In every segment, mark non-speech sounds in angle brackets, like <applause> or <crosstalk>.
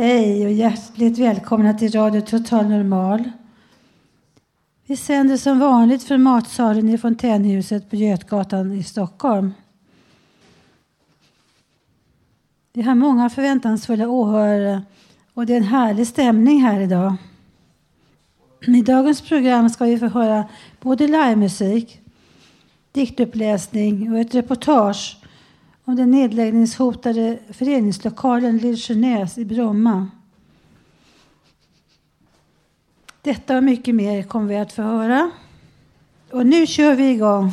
Hej och hjärtligt välkomna till Radio Total Normal. Vi sänder som vanligt från matsalen i Fontänhuset på Götgatan i Stockholm. Vi har många förväntansfulla åhörare och det är en härlig stämning här idag. I dagens program ska vi få höra både livemusik, diktuppläsning och ett reportage om den nedläggningshotade föreningslokalen Lillsjönäs i Bromma. Detta och mycket mer kommer vi att få höra. Och nu kör vi igång.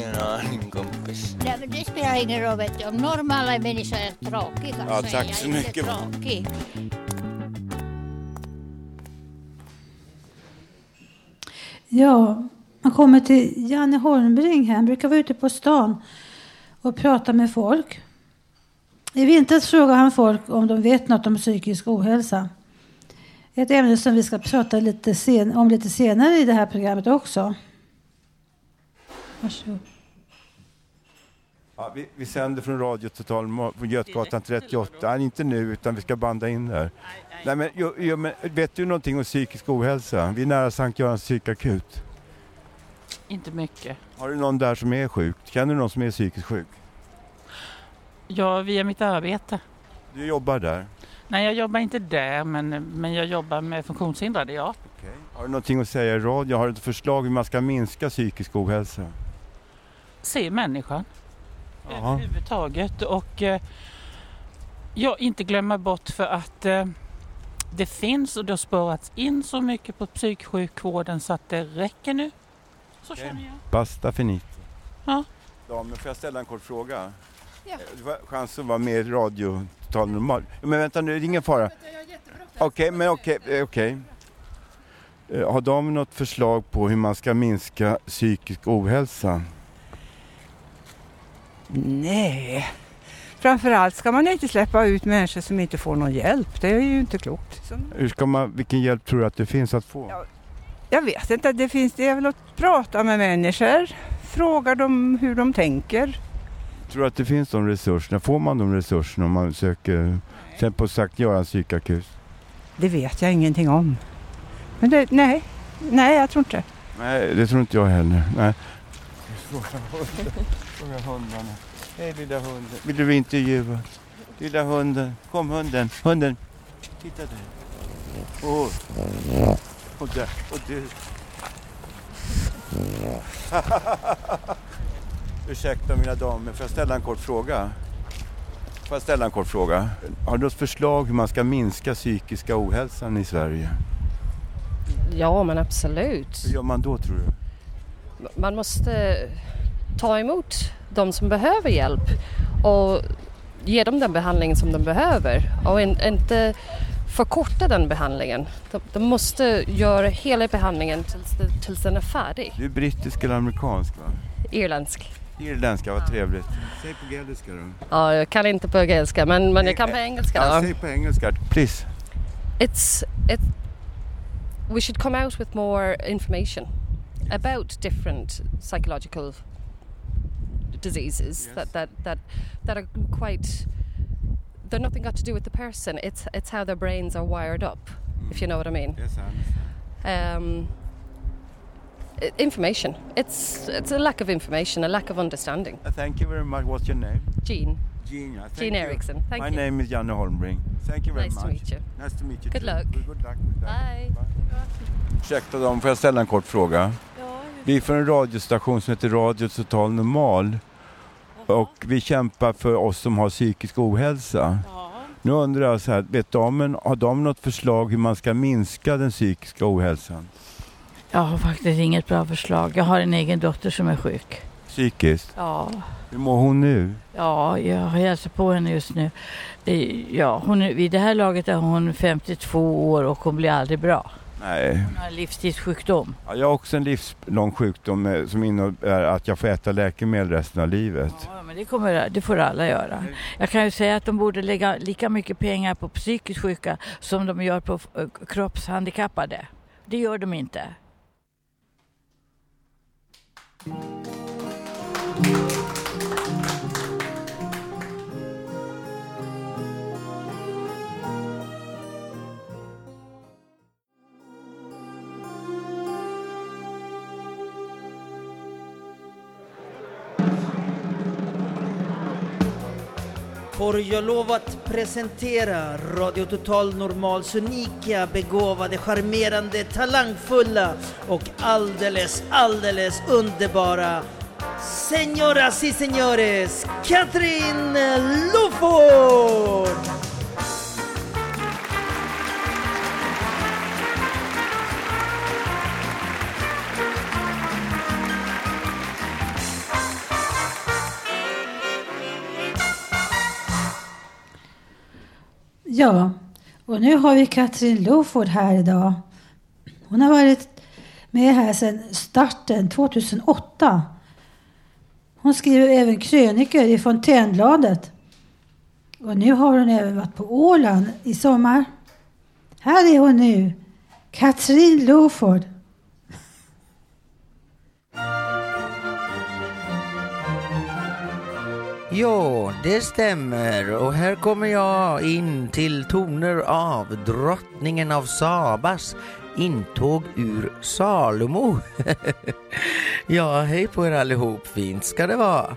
Ingen aning kompis. Nej, men det spelar ingen roll vet du. Om normala människor är tråkiga Ja, så är jag så inte mycket. tråkig. Ja, man kommer till Janne Holmbring här. Han brukar vara ute på stan och prata med folk. I vintras frågade han folk om de vet något om psykisk ohälsa. Ett ämne som vi ska prata lite sen, om lite senare i det här programmet också. Varsågod. Ja, vi, vi sänder från Radio Total på Götgatan 38. Nej, inte nu, utan vi ska banda in där. Nej, men, jo, jo, men, vet du någonting om psykisk ohälsa? Vi är nära Sankt Görans psykakut. Inte mycket. Har du någon där som är sjuk? Känner du någon som är psykiskt sjuk? Ja, via mitt arbete. Du jobbar där. Nej, jag jobbar inte där, men, men jag jobbar med funktionshindrade, ja. Har du någonting att säga i radio? Har du ett förslag hur man ska minska psykisk ohälsa? Se människan Ja. överhuvudtaget och eh, ja, inte glömma bort för att eh, det finns och det har sparats in så mycket på psyksjukvården så att det räcker nu. Så känner jag. Basta finito. Ja. Damen, får jag ställa en kort fråga? Ja. Du får chans att vara med i radio total normal. Men vänta nu, det är ingen fara. Okej, men okej, eh, okej. Eh, Har de något förslag på hur man ska minska psykisk ohälsa? Nej. Framförallt ska man inte släppa ut människor som inte får någon hjälp. Det är ju inte klokt. Hur ska man, vilken hjälp tror du att det finns att få? Ja. jag vet inte, det finns det är väl att prata med människor. Fråga dem hur de tänker. Tror du att det finns de resurserna? Får man de resurserna om man söker sen på Sankt Görans psykakut? Det vet jag ingenting om. Men det, nej, nej jag tror inte Nej, det tror inte jag heller. Nej. <laughs> Fråga hundarna. Hej lilla hunden. Vill du bli intervjuad? Lilla hunden. Kom hunden. Hunden. Titta där. Åh. Och där. Och du. <laughs> Ursäkta mina damer, får jag ställa en kort fråga? Får jag ställa en kort fråga? Har du något förslag hur man ska minska psykiska ohälsan i Sverige? Ja, men absolut. Hur gör man då tror du? Man måste ta emot de som behöver hjälp och ge dem den behandling som de behöver och in, inte förkorta den behandlingen. De, de måste göra hela behandlingen tills, tills den är färdig. Du är brittisk eller amerikansk va? Irländsk. Irländska, vad trevligt. Säg på gaeliska då. Ja, jag kan inte på gaeliska men, men jag kan på engelska Ja, säg på engelska, please. It's it. We should come out with more information about different psychological diseases that, that that that are quite. They're nothing got to do with the person. It's it's how their brains are wired up, if you know what I mean. Yes, I understand. Um, information. It's it's a lack of information, a lack of understanding. Uh, Thank you very much. What's your name? Jean. Jean, thank Jean you. Eriksson. Thank My you. name is Janne Holmbring. Thank you very Nice much. to meet you. Nice to meet you Good too. luck. Good luck. Bye. Ursäkta dem, får jag ställa en kort fråga? Vi är från en radiostation som heter Radio Total Normal. Och vi kämpar för oss som har psykisk ohälsa. Nu undrar jag så här, vet damen, har de något förslag hur man ska minska den psykiska ohälsan? Jag har faktiskt inget bra förslag. Jag har en egen dotter som är sjuk. Psykiskt? Ja, Hur mår hon nu? ja jag har hälsat på henne just nu. Ja, hon, vid det här laget är hon 52 år och hon blir aldrig bra. Nej. Hon har en livstidssjukdom. Ja, jag har också en livslång sjukdom eh, som innebär att jag får äta läkemedel resten av livet. Ja, men det, kommer, det får alla göra. Jag kan ju säga att de borde lägga lika mycket pengar på psykiskt sjuka som de gör på eh, kroppshandikappade. Det gör de inte. Får jag lov att presentera Radio Total Normals unika, begåvade, charmerande, talangfulla och alldeles, alldeles underbara Señoras y señores, Katrin Loford! Ja, och nu har vi Katrin Loford här idag. Hon har varit med här sedan starten 2008. Hon skriver även krönikor i Fontänbladet. Och nu har hon även varit på Åland i sommar. Här är hon nu, Katrin Loford. Ja, det stämmer. Och här kommer jag in till toner av drottningen av Sabas intåg ur Salomo. <laughs> ja, hej på er allihop. Fint ska det vara.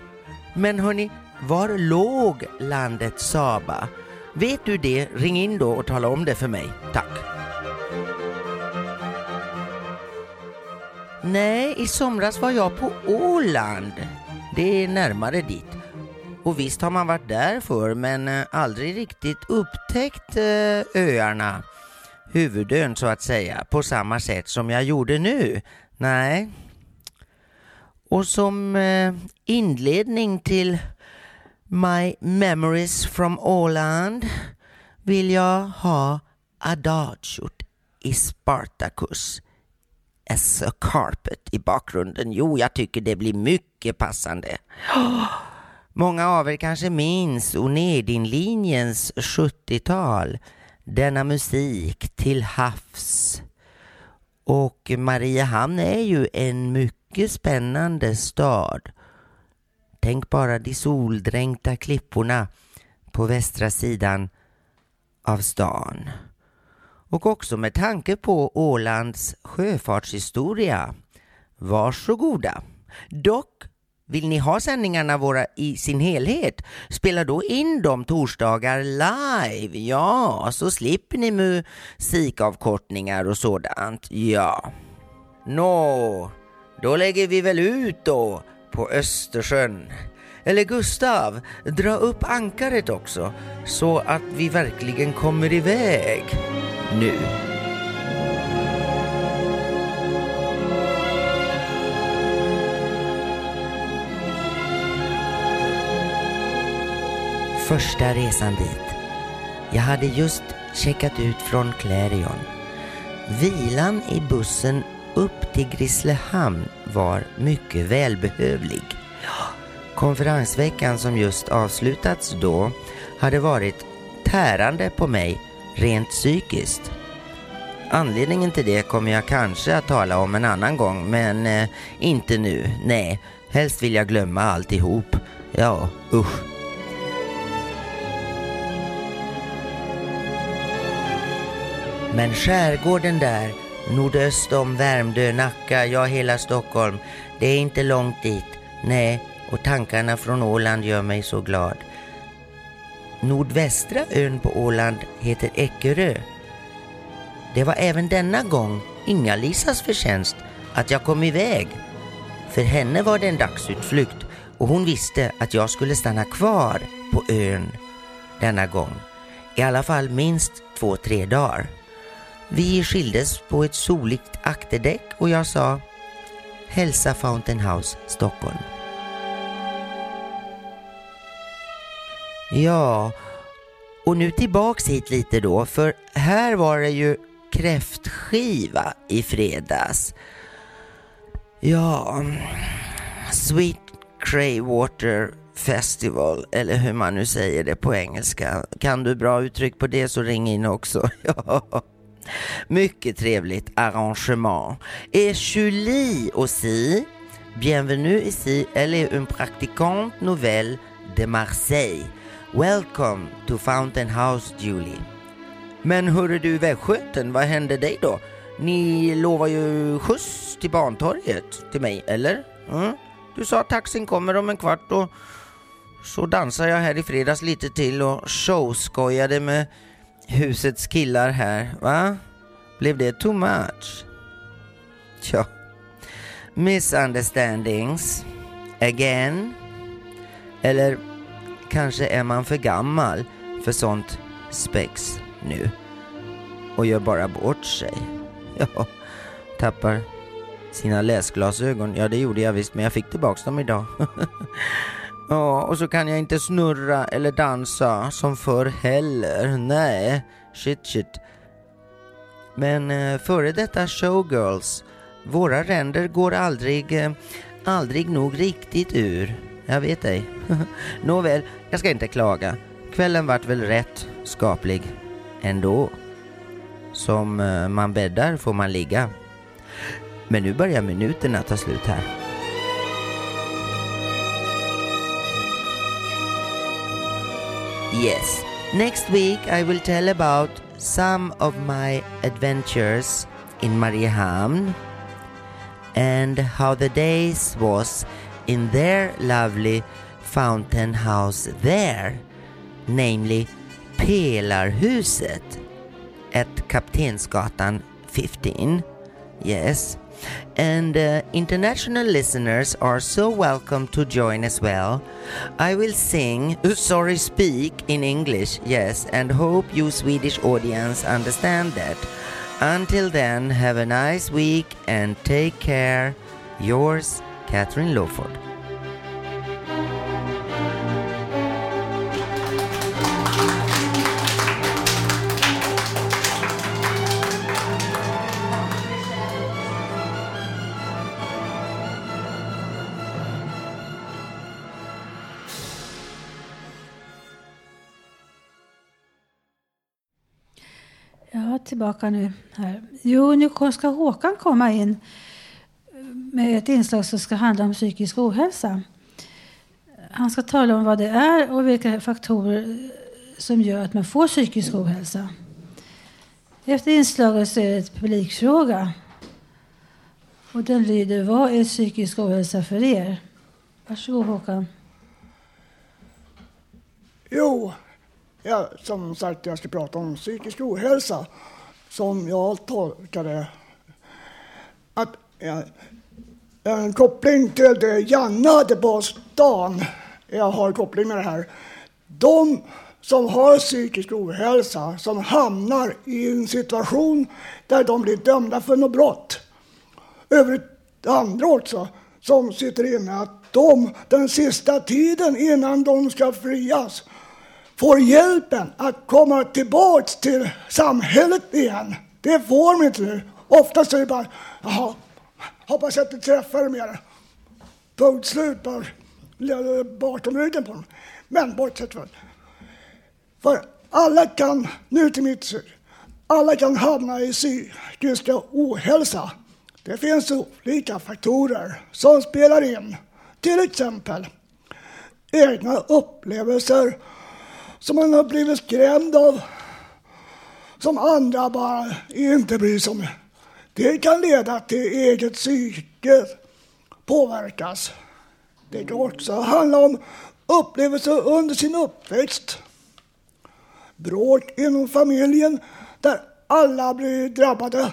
Men hörni, var låg landet Saba? Vet du det? Ring in då och tala om det för mig. Tack. Nej, i somras var jag på Åland. Det är närmare dit. Och visst har man varit där för men eh, aldrig riktigt upptäckt eh, öarna, huvudön så att säga, på samma sätt som jag gjorde nu. Nej. Och som eh, inledning till My Memories from Åland vill jag ha Adagiot i Spartacus as a carpet i bakgrunden. Jo, jag tycker det blir mycket passande. <gasps> Många av er kanske minns Onedinlinjens 70-tal. Denna musik till havs. Och Mariehamn är ju en mycket spännande stad. Tänk bara de soldränkta klipporna på västra sidan av stan. Och också med tanke på Ålands sjöfartshistoria. Varsågoda. Dock vill ni ha sändningarna våra i sin helhet? Spela då in dem torsdagar live. Ja, så slipper ni musikavkortningar och sådant. Ja. Nå, då lägger vi väl ut då på Östersjön. Eller Gustav, dra upp ankaret också så att vi verkligen kommer iväg nu. Första resan dit. Jag hade just checkat ut från Clarion. Vilan i bussen upp till Grisslehamn var mycket välbehövlig. Konferensveckan som just avslutats då hade varit tärande på mig rent psykiskt. Anledningen till det kommer jag kanske att tala om en annan gång, men eh, inte nu. Nej, helst vill jag glömma alltihop. Ja, usch. Men skärgården där, nordöst om Värmdö, Nacka, ja hela Stockholm, det är inte långt dit. Nej, och tankarna från Åland gör mig så glad. Nordvästra ön på Åland heter Eckerö. Det var även denna gång Inga-Lisas förtjänst att jag kom iväg. För henne var det en dagsutflykt och hon visste att jag skulle stanna kvar på ön denna gång. I alla fall minst två, tre dagar. Vi skildes på ett soligt akterdäck och jag sa Hälsa Fountain House, Stockholm. Ja, och nu tillbaks hit lite då, för här var det ju kräftskiva i fredags. Ja, Sweet Craywater Festival, eller hur man nu säger det på engelska. Kan du bra uttryck på det så ring in också. <laughs> Ja. Mycket trevligt arrangemang. Et Julie aussi. Bienvenue ici. Elle est une pratiquante nouvelle de Marseille. Welcome to Fountain House, Julie. Men hörru du västgöten, vad hände dig då? Ni lovar ju skjuts till Bantorget till mig, eller? Mm? Du sa att taxin kommer om en kvart och så dansade jag här i fredags lite till och showskojade med husets killar här, va? Blev det too much? Ja. Misunderstandings. Again. Eller kanske är man för gammal för sånt spex nu och gör bara bort sig. <laughs> Ja, tappar sina läsglasögon. Ja, det gjorde jag visst, men jag fick tillbaks dem idag. <laughs> Ja, och så kan jag inte snurra eller dansa som förr heller. Nej, shit shit. Men eh, före detta showgirls, våra ränder går aldrig, eh, aldrig nog riktigt ur. Jag vet ej. <laughs> Nåväl, jag ska inte klaga. Kvällen vart väl rätt skaplig ändå. Som eh, man bäddar får man ligga. Men nu börjar minuterna ta slut här. Yes. Next week I will tell about some of my adventures in Mariehamn and how the days was in their lovely fountain house there, namely Pelarhuset at Kaptensgatan 15. Yes. And uh, international listeners are so welcome to join as well. I will sing, uh, sorry, speak in English, yes, and hope you Swedish audience understand that. Until then, have a nice week and take care. Yours, Catherine Lawford. Tillbaka nu här. Jo, nu ska Håkan komma in med ett inslag som ska handla om psykisk ohälsa. Han ska tala om vad det är och vilka faktorer som gör att man får psykisk ohälsa. Efter inslaget så är det ett publikfråga. Och den lyder, vad är psykisk ohälsa för er? Varsågod Håkan. Jo, ja, som sagt jag ska prata om psykisk ohälsa. Som jag tolkar det. Att en koppling till det Janne hade på stan. Jag har koppling med det här. De som har psykisk ohälsa, som hamnar i en situation där de blir dömda för något brott. Övrigt andra också, som sitter inne, att de den sista tiden innan de ska frias får hjälpen att komma tillbaks till samhället igen. Det får de inte nu. Ofta säger bara, jaha, hoppas att inte träffar mer. Punkt slut, bara bakom ryggen på dem. Men bortsett från För alla kan, nu till mitt syr, alla kan hamna i psykisk ohälsa. Det finns olika faktorer som spelar in. Till exempel egna upplevelser som man har blivit skrämd av som andra bara inte bryr sig om. Det kan leda till eget psyke påverkas. Det kan också handla om upplevelser under sin uppväxt. Bråk inom familjen där alla blir drabbade.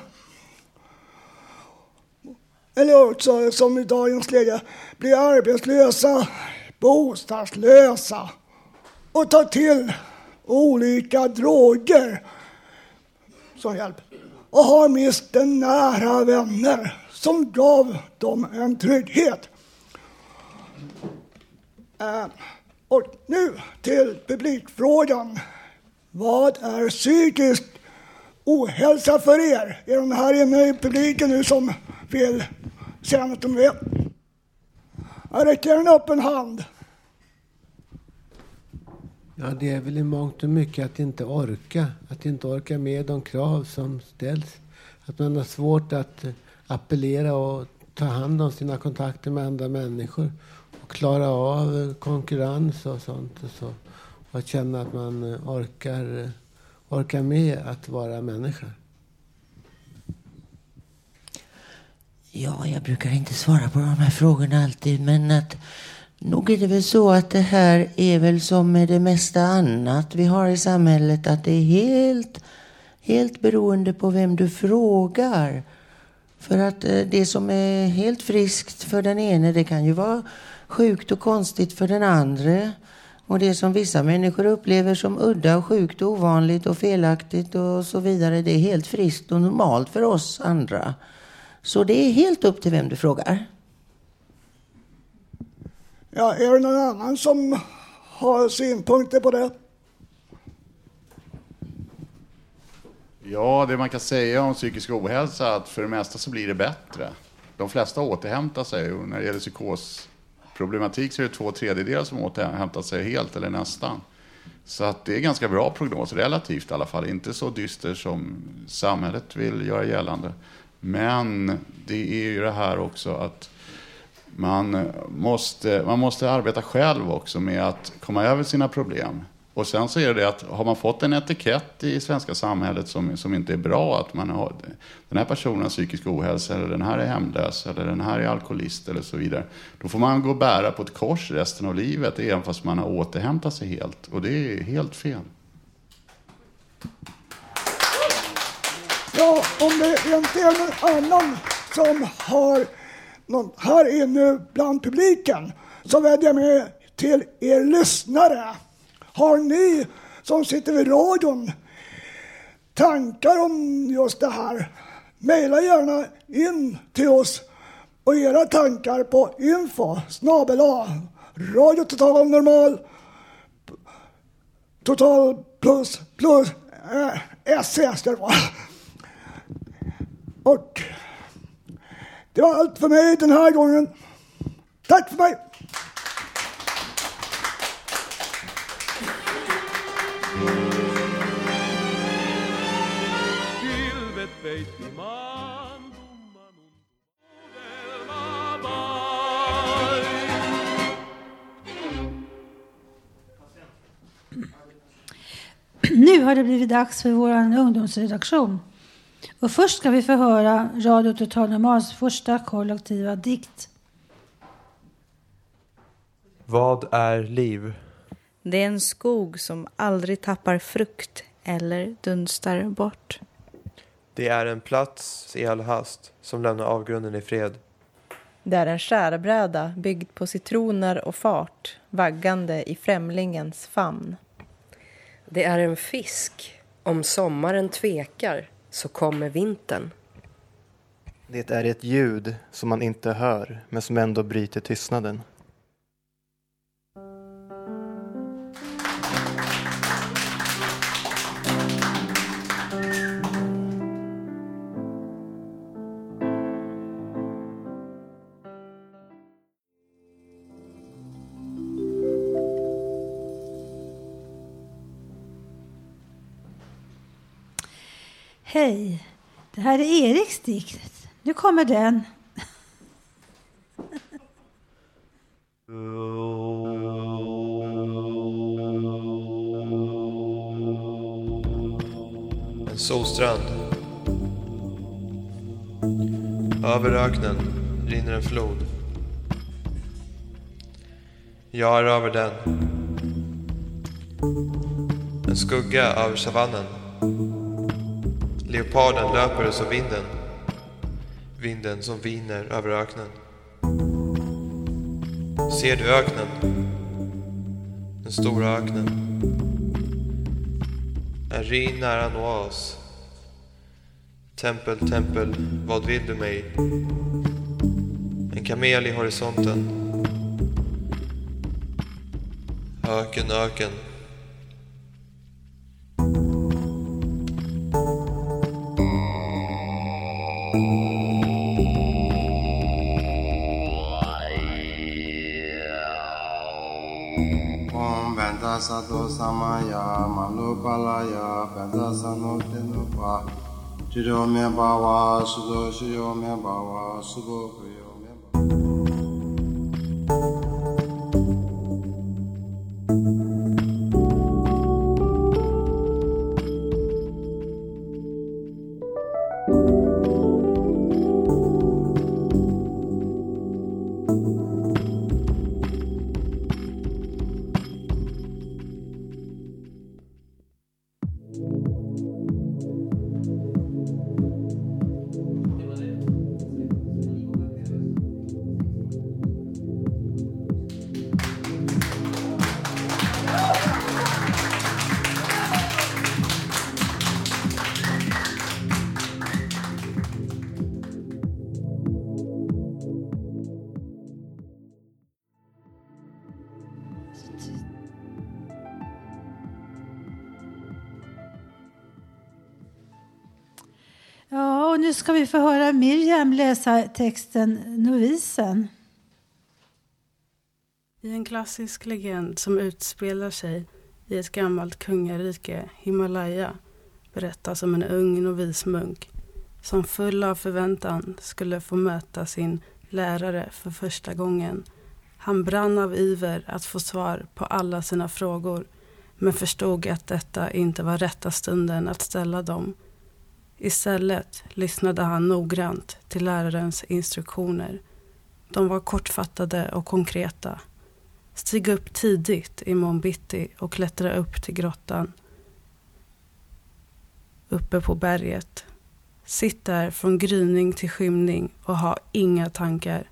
Eller också som i dagens läge blir arbetslösa, bostadslösa och tar till olika droger som hjälp och har mist en nära vänner som gav dem en trygghet. Ehm, och nu till publikfrågan. Vad är psykisk ohälsa för er? Är de här inne i publiken nu som vill säga något om det? Jag räcker en öppen hand. Ja, det är väl i mångt och mycket att inte orka. Att inte orka med de krav som ställs. Att man har svårt att appellera och ta hand om sina kontakter med andra människor. Och klara av konkurrens och sånt. Och, så. och att känna att man orkar, orkar med att vara människa. Ja, jag brukar inte svara på de här frågorna alltid, men att nog är det väl så att det här är väl som med det mesta annat vi har i samhället, att det är helt, helt beroende på vem du frågar. För att eh, det som är helt friskt för den ene, det kan ju vara sjukt och konstigt för den andra. Och det som vissa människor upplever som udda och sjukt och ovanligt och felaktigt och så vidare, det är helt friskt och normalt för oss andra. Så det är helt upp till vem du frågar. Ja, är det någon annan som har synpunkter på det? Ja, det man kan säga om psykisk ohälsa är att för det mesta så blir det bättre. De flesta återhämtar sig och när det gäller psykosproblematik så är det två tredjedelar som återhämtar sig helt eller nästan. Så att det är ganska bra prognos, relativt i alla fall. Inte så dyster som samhället vill göra gällande. Men det är ju det här också att man eh, måste, man måste arbeta själv också med att komma över sina problem. Och sen så är det det att har man fått en etikett i svenska samhället som, som inte är bra, att man har den här personen har psykisk ohälsa, eller den här är hemlös, eller den här är alkoholist eller så vidare. Då får man gå och bära på ett kors resten av livet, även fast man har återhämtat sig helt. Och det är helt fel. Ja, om det inte är någon annan som har någon här inne bland publiken så vänder jag mig till er lyssnare. Har ni som sitter vid radion tankar om just det här? Maila gärna in till oss och era tankar på info snabel Radio Total Normal Total plus plus eh, äh, SE ska det vara. Och det var allt för mig den här gången. Tack för mig! Nu har det blivit dags för vår ungdomsredaktion. Och först ska vi få höra Radio Total Normals första kollektiva dikt. Vad är liv? Det är en skog som aldrig tappar frukt eller dunstar bort. Det är en plats i all hast som lämnar avgrunden i fred. Det är en skärbräda byggd på citroner och fart vaggande i främlingens famn. Det är en fisk. Om sommaren tvekar så kommer vintern. Det är ett ljud som man inte hör men som ändå bryter tystnaden. Hej, det här är Eriks dikt. Nu kommer den. En solstrand. Över öknen rinner en flod. Jag är över den. En skugga över savannen. Leoparden löper som vinden. Vinden som viner över öknen. Ser du öknen? Den stora öknen. En rin nära en oas. Tempel, tempel, vad vill du mig? En kamel i horisonten. Öken, öken. 萨多萨玛雅，曼卢巴拉雅，班扎萨诺提努巴，吉罗绵巴瓦，苏陀苏耶绵巴瓦，苏布。Få höra Miriam läsa texten Novisen. I en klassisk legend som utspelar sig i ett gammalt kungarike, Himalaya, berättas om en ung novismunk som full av förväntan skulle få möta sin lärare för första gången. Han brann av iver att få svar på alla sina frågor men förstod att detta inte var rätta stunden att ställa dem. Istället lyssnade han noggrant till lärarens instruktioner. De var kortfattade och konkreta. Stig upp tidigt i bitti och klättra upp till grottan uppe på berget. Sitt där från gryning till skymning och ha inga tankar.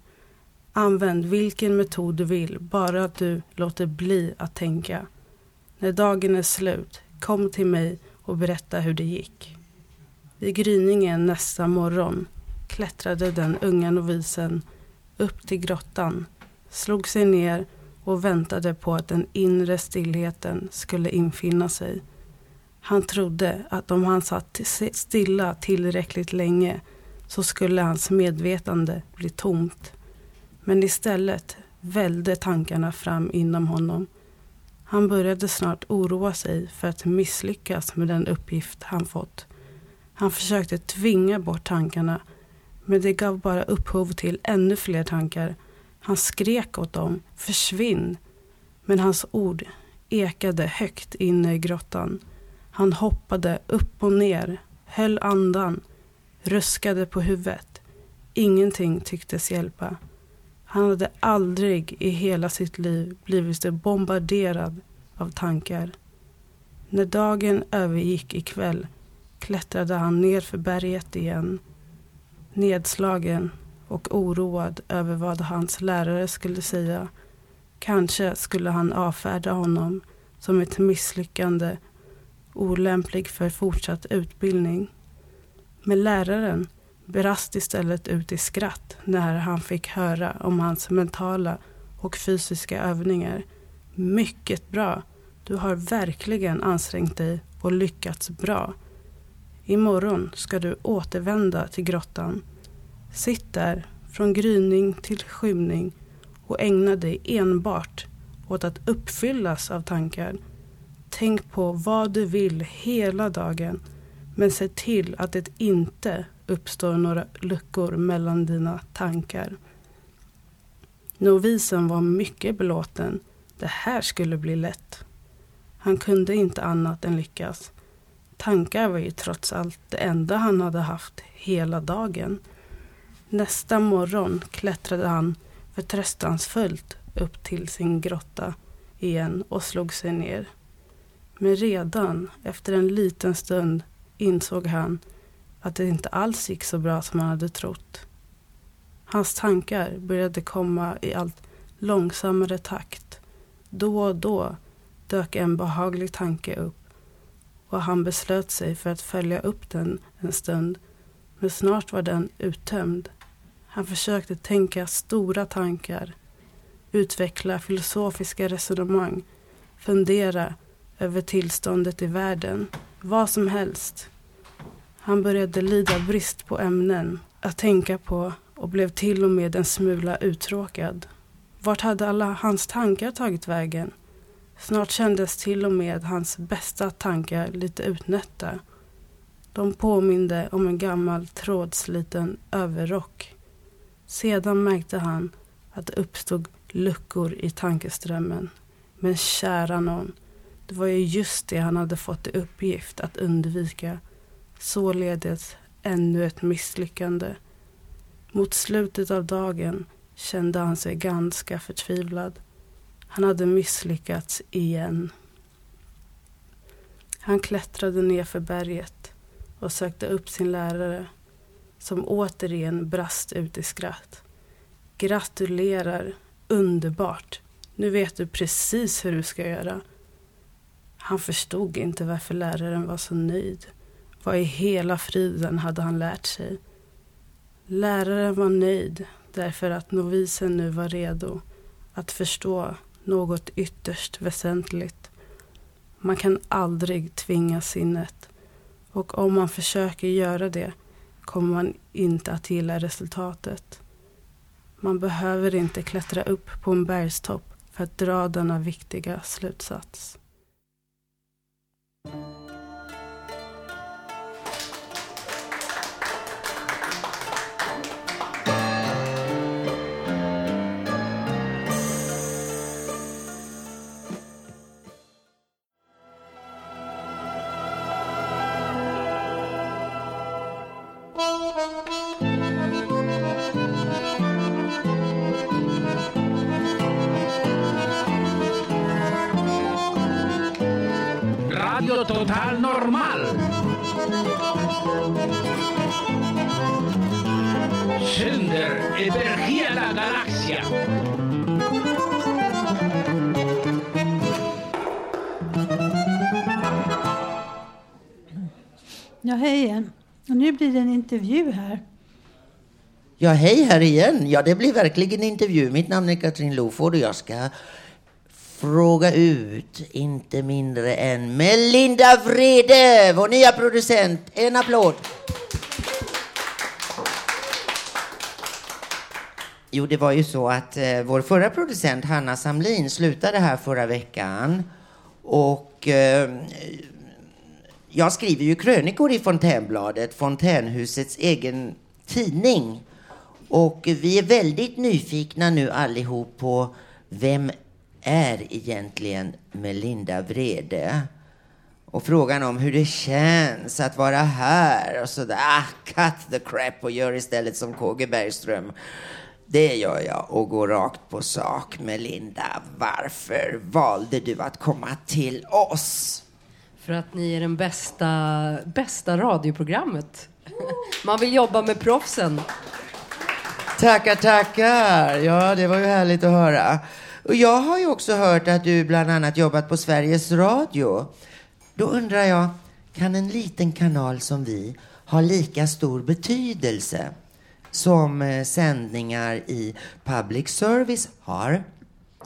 Använd vilken metod du vill, bara att du låter bli att tänka. När dagen är slut, kom till mig och berätta hur det gick. Vid gryningen nästa morgon klättrade den unga novisen upp till grottan, slog sig ner och väntade på att den inre stillheten skulle infinna sig. Han trodde att om han satt stilla tillräckligt länge så skulle hans medvetande bli tomt. Men istället välde tankarna fram inom honom. Han började snart oroa sig för att misslyckas med den uppgift han fått. Han försökte tvinga bort tankarna men det gav bara upphov till ännu fler tankar. Han skrek åt dem, försvinn. Men hans ord ekade högt inne i grottan. Han hoppade upp och ner, höll andan, ruskade på huvudet. Ingenting tycktes hjälpa. Han hade aldrig i hela sitt liv blivit så bombarderad av tankar. När dagen övergick i kväll klättrade han ner för berget igen. Nedslagen och oroad över vad hans lärare skulle säga. Kanske skulle han avfärda honom som ett misslyckande olämplig för fortsatt utbildning. Men läraren brast istället ut i skratt när han fick höra om hans mentala och fysiska övningar. Mycket bra. Du har verkligen ansträngt dig och lyckats bra. Imorgon ska du återvända till grottan. Sitt där från gryning till skymning och ägna dig enbart åt att uppfyllas av tankar. Tänk på vad du vill hela dagen Men se till att det inte uppstår några luckor mellan dina tankar. Novisen var mycket belåten. Det här skulle bli lätt. Han kunde inte annat än lyckas. Tankar var ju trots allt det enda han hade haft hela dagen. Nästa morgon klättrade han förtröstansfullt upp till sin grotta igen och slog sig ner. Men redan efter en liten stund insåg han att det inte alls gick så bra som han hade trott. Hans tankar började komma i allt långsammare takt. Då och då dök en behaglig tanke upp och han beslöt sig för att följa upp den en stund. Men snart var den uttömd. Han försökte tänka stora tankar, utveckla filosofiska resonemang, fundera över tillståndet i världen, vad som helst. Han började lida brist på ämnen att tänka på och blev till och med en smula uttråkad. Vart hade alla hans tankar tagit vägen? Snart kändes till och med hans bästa tankar lite utnötta. De påminde om en gammal trådsliten överrock. Sedan märkte han att det uppstod luckor i tankeströmmen. Men kära någon, det var ju just det han hade fått i uppgift att undvika. Således ännu ett misslyckande. Mot slutet av dagen kände han sig ganska förtvivlad. Han hade misslyckats igen. Han klättrade ner för berget och sökte upp sin lärare som återigen brast ut i skratt. Gratulerar, underbart. Nu vet du precis hur du ska göra. Han förstod inte varför läraren var så nöjd. Vad i hela friden hade han lärt sig? Läraren var nöjd därför att novisen nu var redo att förstå något ytterst väsentligt. Man kan aldrig tvinga sinnet och om man försöker göra det kommer man inte att gilla resultatet. Man behöver inte klättra upp på en bergstopp för att dra denna viktiga slutsats. Total Normal. Sänder över hela galaxen. Ja, hej igen. Och nu blir det en intervju här. Ja, hej här igen. Ja, det blir verkligen en intervju. Mitt namn är Katrin Loford och jag ska fråga ut inte mindre än Melinda Vrede, vår nya producent. En applåd. Jo, det var ju så att eh, vår förra producent Hanna Samlin slutade här förra veckan. Och eh, jag skriver ju krönikor i Fontänbladet, Fontänhusets egen tidning. Och vi är väldigt nyfikna nu allihop på vem är egentligen Melinda Vrede? Och frågan om hur det känns att vara här och sådär. Ah, cut the crap och gör istället som KG Bergström. Det gör jag och går rakt på sak. Melinda, varför valde du att komma till oss? För att ni är den bästa, bästa radioprogrammet. Man vill jobba med proffsen. Tackar, tackar. Ja, det var ju härligt att höra. Och jag har ju också hört att du bland annat jobbat på Sveriges Radio. Då undrar jag, kan en liten kanal som vi ha lika stor betydelse som eh, sändningar i public service har?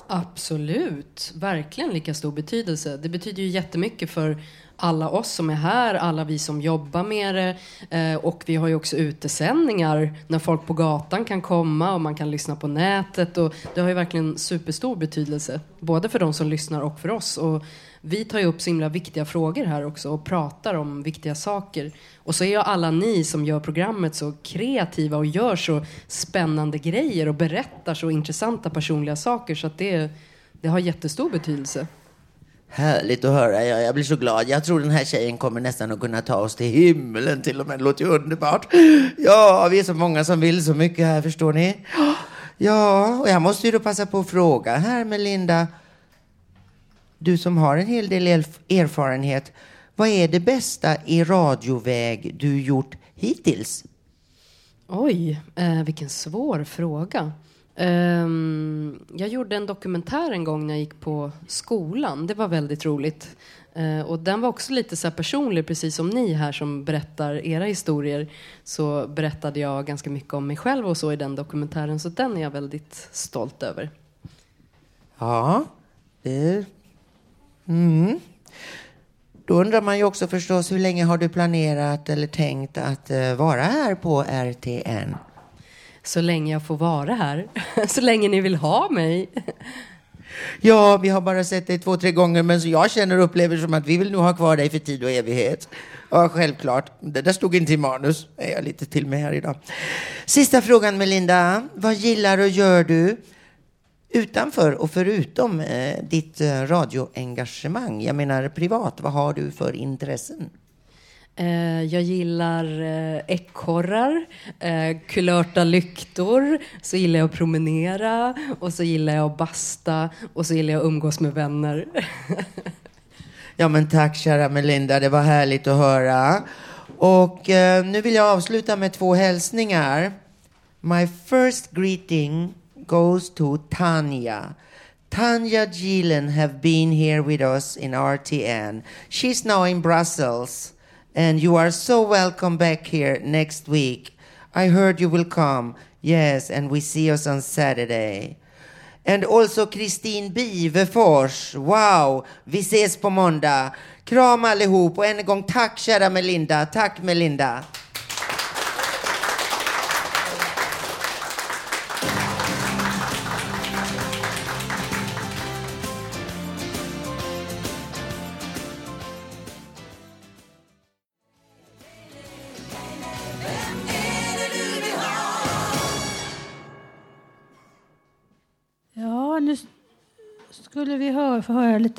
Absolut, verkligen lika stor betydelse. Det betyder ju jättemycket för alla oss som är här, alla vi som jobbar med det. Eh, och vi har ju också utesändningar när folk på gatan kan komma och man kan lyssna på nätet. Och det har ju verkligen superstor betydelse, både för de som lyssnar och för oss. Och vi tar ju upp så himla viktiga frågor här också och pratar om viktiga saker. Och så är ju alla ni som gör programmet så kreativa och gör så spännande grejer och berättar så intressanta personliga saker så att det, det har jättestor betydelse. Härligt att höra. Jag, jag blir så glad. Jag tror den här tjejen kommer nästan att kunna ta oss till himlen till och med. Det låter ju underbart. Ja, vi är så många som vill så mycket här, förstår ni. Ja, och jag måste ju då passa på att fråga här Melinda. Du som har en hel del erfarenhet. Vad är det bästa i radioväg du gjort hittills? Oj, eh, vilken svår fråga. Um, jag gjorde en dokumentär en gång när jag gick på skolan. Det var väldigt roligt. Uh, och den var också lite så här personlig, precis som ni här som berättar era historier. Så berättade jag ganska mycket om mig själv och så i den dokumentären. Så den är jag väldigt stolt över. Ja, det... Mm. Då undrar man ju också förstås hur länge har du planerat eller tänkt att eh, vara här på RTN? Så länge jag får vara här. <laughs> så länge ni vill ha mig. Ja, vi har bara sett dig två, tre gånger, men så jag känner och upplever som att vi vill nog ha kvar dig för tid och evighet. Ja, självklart. Det där stod inte i manus. Är jag lite till med här idag. Sista frågan, Melinda. Vad gillar och gör du utanför och förutom eh, ditt eh, radioengagemang? Jag menar privat, vad har du för intressen? Eh, jag gillar eh, ekorrar, eh, kulörta lyktor, så gillar jag att promenera och så gillar jag att basta och så gillar jag att umgås med vänner. <laughs> Ja, men tack kära Melinda, det var härligt att höra. Och eh, nu vill jag avsluta med två hälsningar. My first greeting goes to Tanya. Tanya Gielen have been here with us in RTN. She's now in Brussels, and you are so welcome back here next week. I heard you will come. Yes, and we see us on Saturday. And also Kristin Bivefors. Wow, vi ses på måndag. Kram allihop och än en gång tack kära Melinda. Tack Melinda.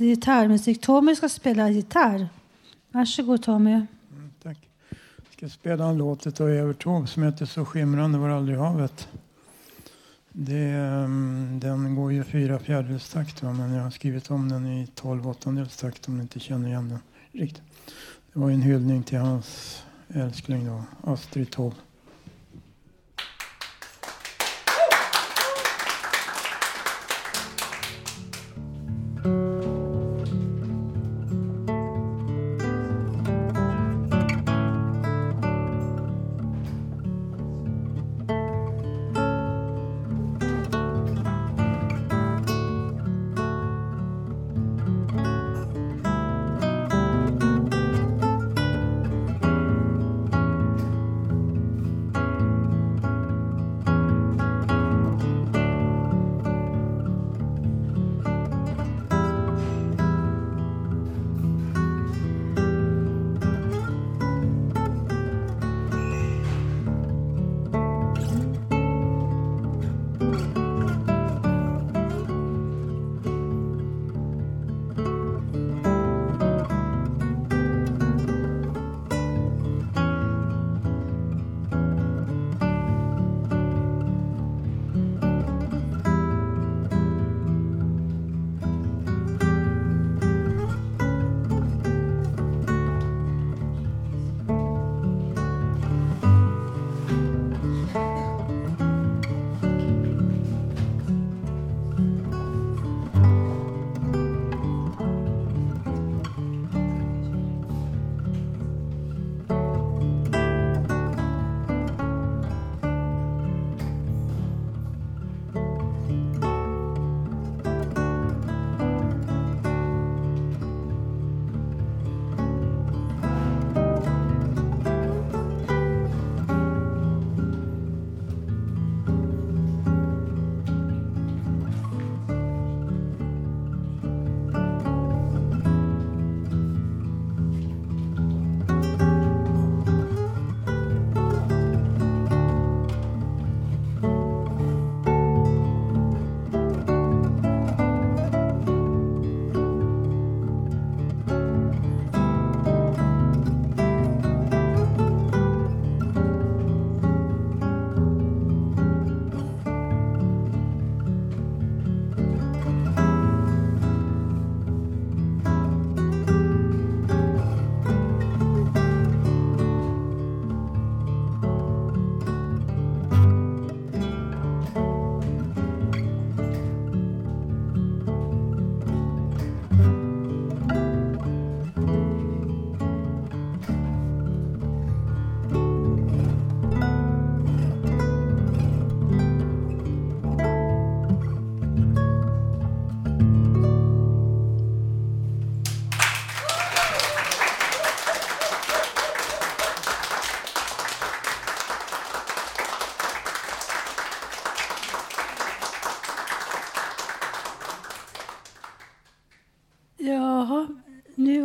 Lite gitarrmusik. Tommy ska spela gitarr. Varsågod Tommy. Mm, jag ska spela en låt av Evert Taube som heter Så skimrande var aldrig havet. Det, ehm, den går ju fyra fjärdedels takt men jag har skrivit om den i tolv åttondels takt om ni inte känner igen den riktigt. Det var en hyllning till hans älskling då, Astrid Taube.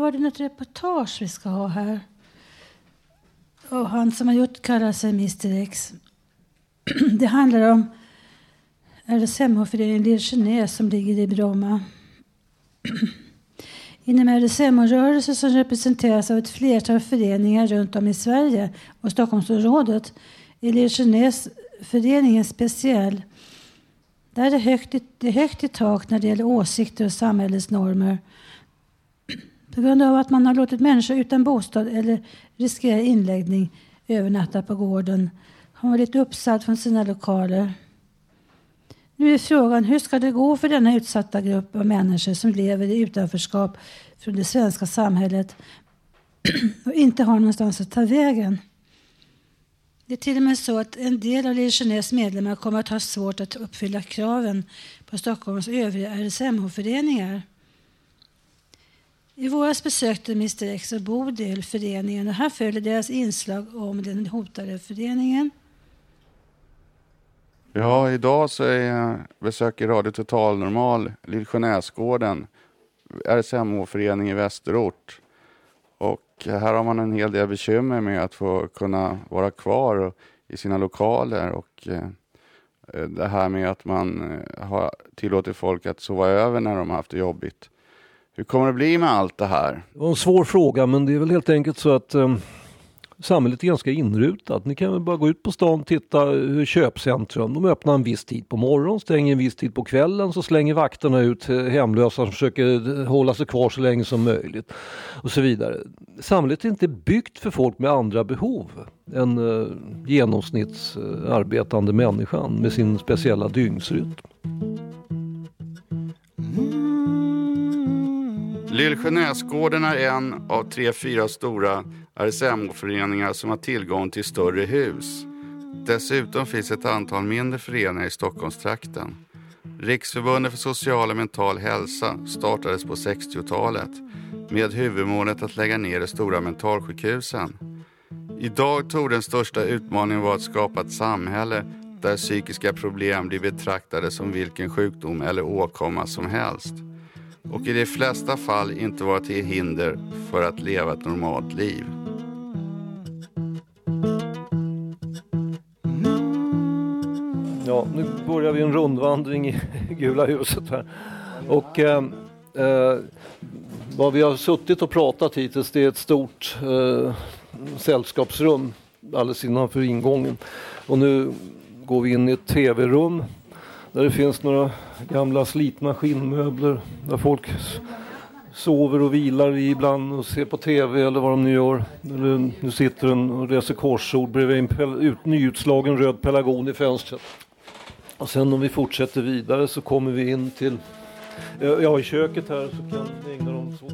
Var det något reportage vi ska ha här. Och han som har gjort kallar sig Mr X. <clears throat> Det handlar om RSMH-föreningen Lier som ligger i Bromma. <clears throat> Inom RSMH-rörelsen som representeras av ett flertal föreningar runt om i Sverige och Stockholmsområdet är Lier föreningen speciell. Där är det, högt, det är högt i tak när det gäller åsikter och samhällets normer. På grund av att man har låtit människor utan bostad eller riskerar inläggning övernatta på gården har varit blivit uppsatt från sina lokaler. Nu är frågan hur ska det gå för denna utsatta grupp av människor som lever i utanförskap från det svenska samhället <clears throat> och inte har någonstans att ta vägen. Det är till och med så att en del av Legionärs medlemmar kommer att ha svårt att uppfylla kraven på Stockholms övriga RSMH-föreningar. I våras besökte Mr X och Bodil föreningen och här följer deras inslag om den hotade föreningen. Ja, idag så är, besöker Radio Total Normal Lillsjönäsgården, RSMH-förening i Västerort. Och här har man en hel del bekymmer med att få kunna vara kvar i sina lokaler och eh, det här med att man eh, har tillåtit folk att sova över när de har haft det jobbigt. Hur kommer det bli med allt det här? Det var en svår fråga men det är väl helt enkelt så att eh, samhället är ganska inrutat. Ni kan väl bara gå ut på stan och titta hur köpcentrum, de öppnar en viss tid på morgonen, stänger en viss tid på kvällen så slänger vakterna ut eh, hemlösa som försöker eh, hålla sig kvar så länge som möjligt och så vidare. Samhället är inte byggt för folk med andra behov än eh, genomsnittsarbetande människan med sin speciella dygnsrytm. Lillsjönäsgården är en av tre, fyra stora RSMH-föreningar som har tillgång till större hus. Dessutom finns ett antal mindre föreningar i Stockholmstrakten. Riksförbundet för social och mental hälsa startades på 60-talet med huvudmålet att lägga ner de stora mentalsjukhusen. Idag tog den största utmaningen vara att skapa ett samhälle där psykiska problem blir betraktade som vilken sjukdom eller åkomma som helst och i de flesta fall inte vara till hinder för att leva ett normalt liv. Ja, nu börjar vi en rundvandring i <laughs> Gula huset här. Och eh, eh, vad vi har suttit och pratat hittills det är ett stort eh, sällskapsrum alldeles innanför ingången. Och nu går vi in i ett tv-rum där det finns några gamla slitna skinnmöbler där folk sover och vilar i ibland och ser på tv eller vad de nu gör. Eller nu sitter en och reser korsord bredvid en ut, nyutslagen röd pelargon i fönstret. Och sen om vi fortsätter vidare så kommer vi in till, ja i köket här så kan vi ägna dem så.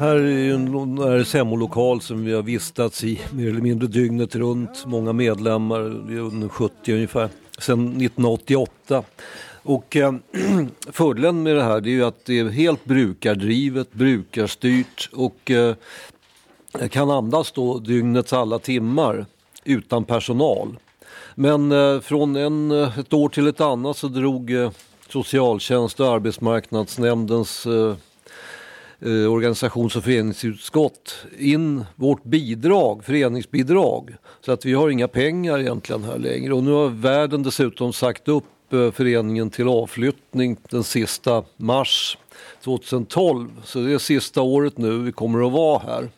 Här är en RSMO-lokal som vi har vistats i mer eller mindre dygnet runt. Många medlemmar, det är under 70 ungefär, sedan 1988. Och eh, <clears throat> fördelen med det här det är ju att det är helt brukardrivet, brukarstyrt och eh, kan andas då dygnets alla timmar utan personal. Men eh, från en, eh, ett år till ett annat så drog eh, socialtjänst och arbetsmarknadsnämndens eh, eh, organisations och föreningsutskott in vårt bidrag, föreningsbidrag. Så att vi har inga pengar egentligen här längre. Och nu har världen dessutom sagt upp eh, föreningen till avflyttning den sista mars 2012. Så det är sista året nu vi kommer att vara här.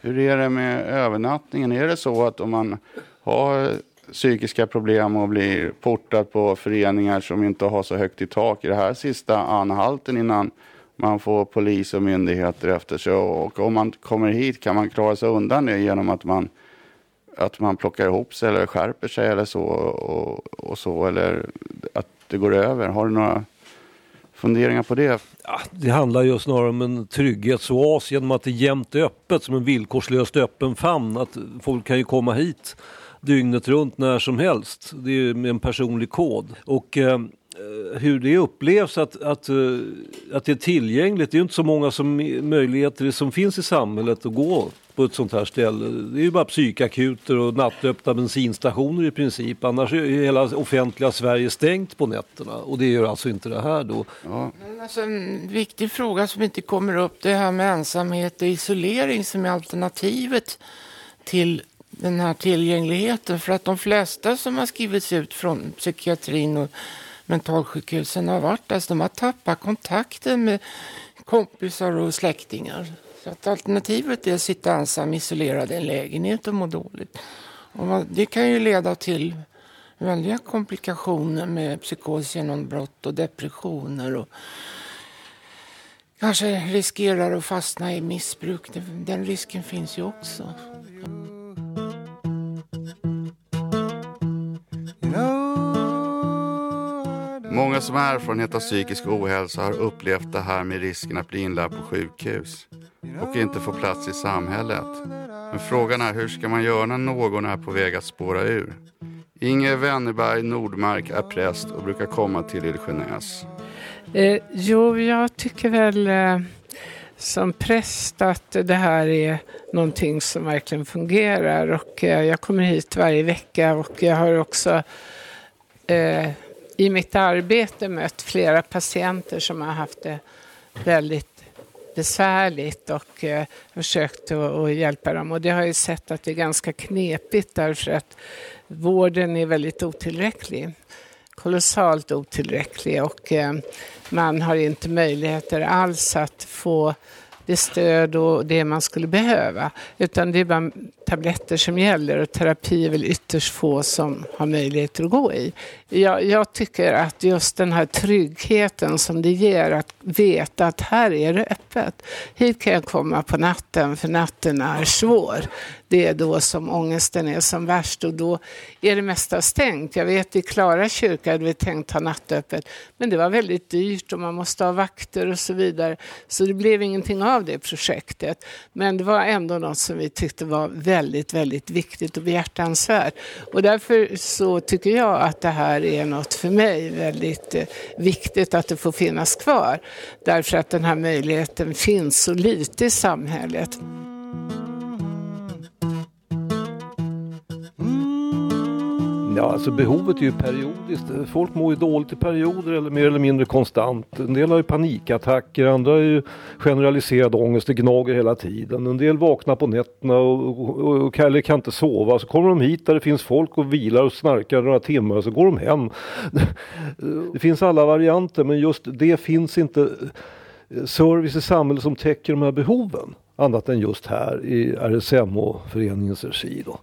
Hur är det med övernattningen? Är det så att om man har psykiska problem och blir portad på föreningar som inte har så högt i tak, i det här sista anhalten innan man får polis och myndigheter efter sig. Och om man kommer hit kan man klara sig undan det genom att man, att man plockar ihop sig eller skärper sig eller så. Och, och så eller att det går över. Har du några funderingar på det? Ja, det handlar ju snarare om en trygghetsoas genom att det är jämnt öppet som en villkorslöst öppen famn. Att folk kan ju komma hit dygnet runt när som helst. Det är med en personlig kod. Och eh, hur det upplevs att, att, eh, att det är tillgängligt. Det är ju inte så många som, möjligheter som finns i samhället att gå på ett sånt här ställe. Det är ju bara psykakuter och nattöppna bensinstationer i princip. Annars är ju hela offentliga Sverige stängt på nätterna och det gör alltså inte det här då. Men alltså en viktig fråga som inte kommer upp det här med ensamhet och isolering som är alternativet till den här tillgängligheten. För att de flesta som har skrivits ut från psykiatrin och mentalsjukhusen har varit Alltså, de har tappat kontakten med kompisar och släktingar. Så att alternativet är att sitta ensam isolerad i en lägenhet och må dåligt. Och man, det kan ju leda till väldiga komplikationer med psykosgenombrott och depressioner. Och kanske riskerar att fastna i missbruk. Den risken finns ju också. Många som har erfarenhet av psykisk ohälsa har upplevt det här med risken att bli inlagd på sjukhus och inte få plats i samhället. Men frågan är hur ska man göra när någon är på väg att spåra ur? Inge Wennerberg Nordmark är präst och brukar komma till Ilsjönäs. Eh, jo, jag tycker väl eh, som präst att det här är någonting som verkligen fungerar och eh, jag kommer hit varje vecka och jag har också eh, i mitt arbete mött flera patienter som har haft det väldigt besvärligt och eh, försökt att, hjälpa dem. Och det har jag sett att det är ganska knepigt därför att vården är väldigt otillräcklig. Kolossalt otillräcklig och eh, man har inte möjligheter alls att få det stöd och det man skulle behöva. Utan det är bara tabletter som gäller och terapi är väl ytterst få som har möjligheter att gå i. Jag, jag tycker att just den här tryggheten som det ger att veta att här är det öppet. Hit kan jag komma på natten för natten är svår. Det är då som ångesten är som värst och då är det mesta stängt. Jag vet i Klara kyrka hade vi tänkt ha nattöppet men det var väldigt dyrt och man måste ha vakter och så vidare. Så det blev ingenting av det projektet. Men det var ändå något som vi tyckte var väldigt, väldigt viktigt och behjärtansvärt. Och därför så tycker jag att det här är något för mig väldigt eh, viktigt att det får finnas kvar. Därför att den här möjligheten finns så lite i samhället. Ja, alltså behovet är ju periodiskt. Folk mår ju dåligt i perioder eller mer eller mindre konstant. En del har ju panikattacker, andra har ju generaliserad ångest, det gnager hela tiden. En del vaknar på nätterna och, och, och eller kan inte sova. Så kommer de hit där det finns folk och vilar och snarkar några timmar och så går de hem. <laughs> Det finns alla varianter men just det finns inte eh, service i samhället som täcker de här behoven. Annat än just här i RSMH-föreningens regi då.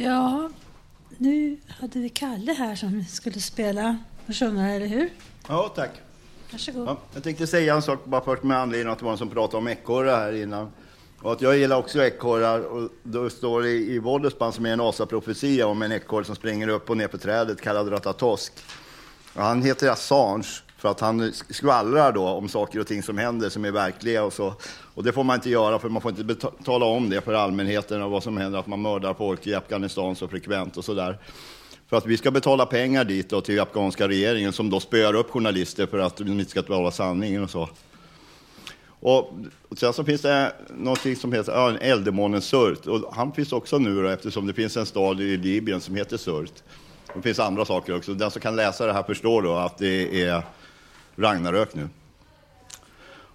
Ja, nu hade vi Kalle här som skulle spela och sjunga, eller hur? Ja, tack. Varsågod. Ja, jag tänkte säga en sak bara först med anledning att det var någon som pratade om ekorrar här innan. Och att jag gillar också ekorrar och då står det i Wollespan som är en asaprofetia om en ekorre som springer upp och ner på trädet kallad Ratatosk. Och han heter Assange för att han skvallrar då om saker och ting som händer som är verkliga och så. Och det får man inte göra för man får inte tala om det för allmänheten och vad som händer, att man mördar folk i Afghanistan så frekvent och sådär. För att vi ska betala pengar dit då till afghanska regeringen som då spöar upp journalister för att de inte ska tala sanningen och så. Och sen så finns det någonting som heter ja, en eldemånen Surt. Och han finns också nu då, eftersom det finns en stad i Libyen som heter Surt. Det finns andra saker också. Den som kan läsa det här förstår då att det är Ragnarök nu.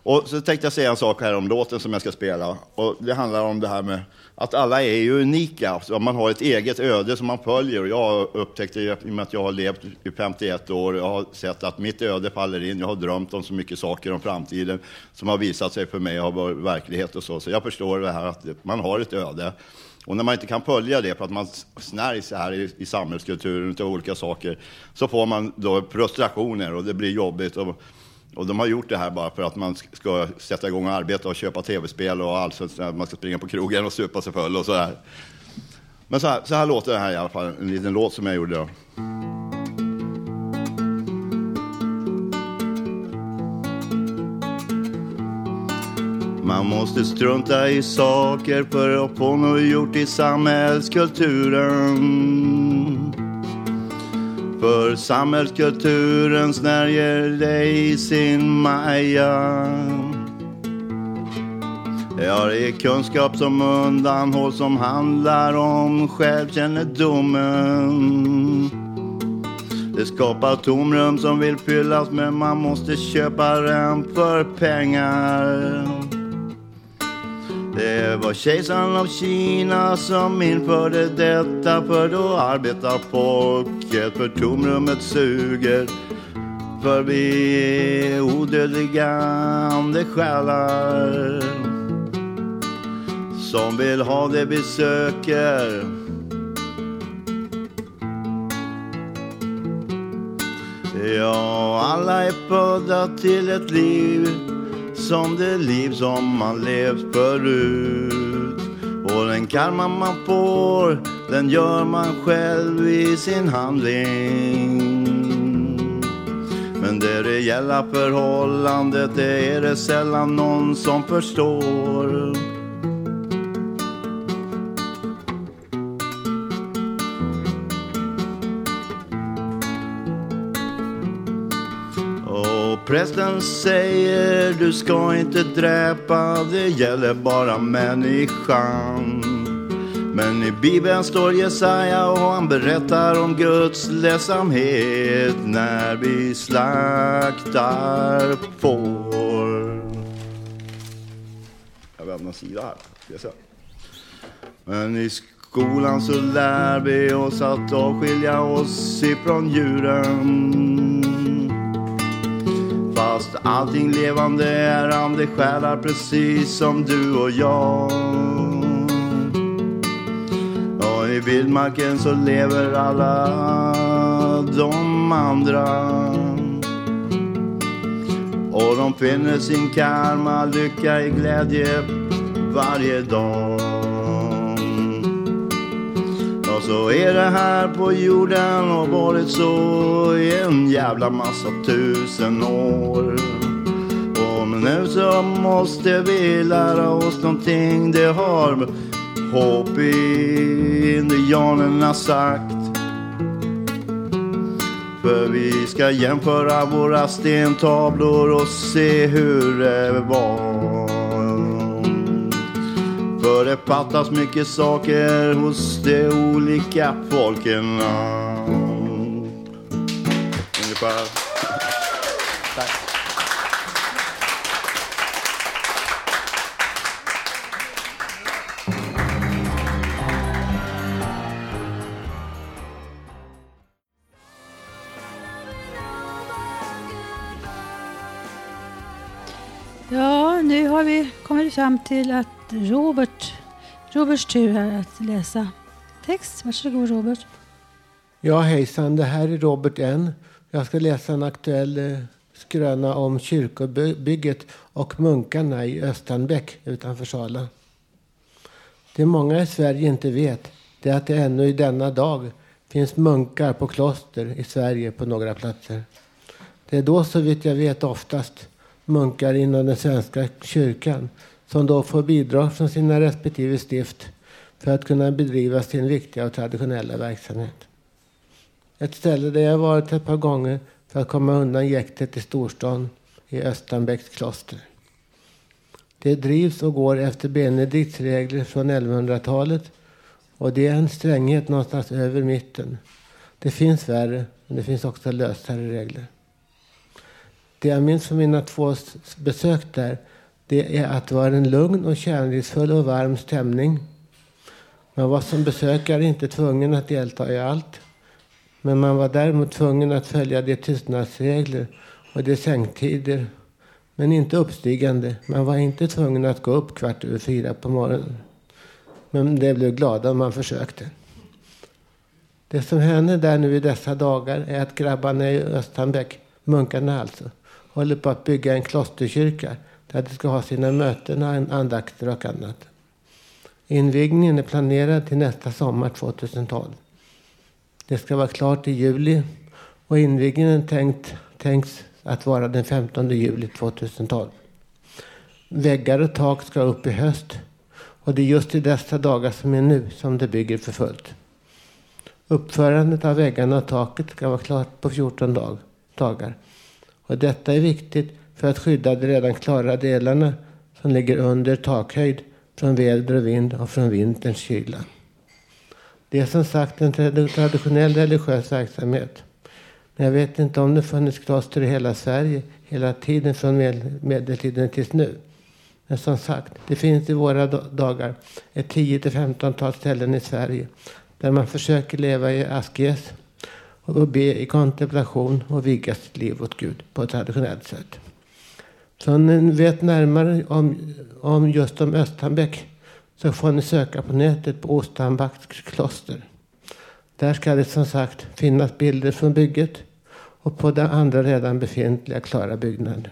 Och så tänkte jag säga en sak här om låten som jag ska spela. Och det handlar om det här med att alla är ju unika. Så man har ett eget öde som man följer. Och jag har upptäckt det i och med att jag har levt i 51 år. Jag har sett att mitt öde faller in. Jag har drömt om så mycket saker om framtiden som har visat sig för mig har varit verklighet och så. Så jag förstår det här att man har ett öde. Och när man inte kan följa det för att man snärjs här i, i samhällskulturen av olika saker så får man då frustrationer och det blir jobbigt. Och, och de har gjort det här bara för att man ska sätta igång och arbeta och köpa tv-spel och allt sånt. Man ska springa på krogen och supa sig full och sådär. Men så här, så här låter det här i alla fall, en liten låt som jag gjorde då. Man måste strunta i saker för att få något gjort i samhällskulturen. För samhällskulturen snärjer dig i sin maja. Ja, det är kunskap som undanhålls som handlar om självkännedomen. Det skapar tomrum som vill fyllas men man måste köpa den för pengar. Det var kejsaren av Kina som införde detta för då arbetar folket för tomrummet suger. För vi är odödliga andesjälar som vill ha det vi söker. Ja, alla är födda till ett liv som det liv som man levt förut. Och den karma man får, den gör man själv i sin handling. Men det reella förhållandet, det är det sällan någon som förstår. Prästen säger du ska inte dräpa, det gäller bara människan. Men i Bibeln står Jesaja och han berättar om Guds ledsamhet när vi slaktar får. Jag vänder sida här. Ska jag se. Men i skolan så lär vi oss att avskilja oss ifrån djuren. Fast allting levande är andesjälar precis som du och jag. Och i vildmarken så lever alla de andra. Och de finner sin karma, lycka i glädje varje dag. Och så är det här på jorden och varit så i en jävla massa tusen år. Och nu så måste vi lära oss någonting, det har Hopi-indianerna sagt. För vi ska jämföra våra stentavlor och se hur det var. För det fattas mycket saker hos de olika folken. Ungefär. Fram till att Robert, Roberts tur här att läsa text. Varsågod Robert. Ja, hejsan. Det här är Robert N. Jag ska läsa en aktuell eh, skröna om kyrkobygget och munkarna i Östanbäck utanför Sala. Det många i Sverige inte vet det är att det ännu i denna dag finns munkar på kloster i Sverige på några platser. Det är då så vitt jag vet oftast munkar inom den svenska kyrkan som då får bidrag från sina respektive stift för att kunna bedriva sin viktiga och traditionella verksamhet. Ett ställe där jag varit ett par gånger för att komma undan jäktet i storstan i Östanbäcks kloster. Det drivs och går efter Benedikts regler från 1100-talet och det är en stränghet någonstans över mitten. Det finns värre, men det finns också lösare regler. Det jag minns från mina två besök där det är att det var en lugn och kärleksfull och varm stämning. Man var som besökare inte tvungen att delta i allt. Men man var däremot tvungen att följa de tystnadsregler och de sänktider. Men inte uppstigande. Man var inte tvungen att gå upp kvart över fyra på morgonen. Men det blev glada om man försökte. Det som händer där nu i dessa dagar är att grabbarna i Östanbäck, munkarna alltså, håller på att bygga en klosterkyrka där de ska ha sina möten, andakter och annat. Invigningen är planerad till nästa sommar 2012. Det ska vara klart i juli och invigningen tänkt, tänks att vara den 15 juli 2012. Väggar och tak ska upp i höst. Och det är just i dessa dagar som är nu som det bygger för fullt. Uppförandet av väggarna och taket ska vara klart på 14 dag, dagar. Och detta är viktigt för att skydda de redan klara delarna som ligger under takhöjd från väder och vind och från vinterns kyla. Det är som sagt en traditionell religiös verksamhet. Men jag vet inte om det funnits kloster i hela Sverige hela tiden från medeltiden tills nu. Men som sagt, det finns i våra dagar ett 10-15-tal ställen i Sverige där man försöker leva i askes och be i kontemplation och viga sitt liv åt Gud på ett traditionellt sätt. Så om ni vet närmare om, om just om Östanbäck så får ni söka på nätet på Ostambacks kloster. Där ska det som sagt finnas bilder från bygget och på de andra redan befintliga klara byggnaderna.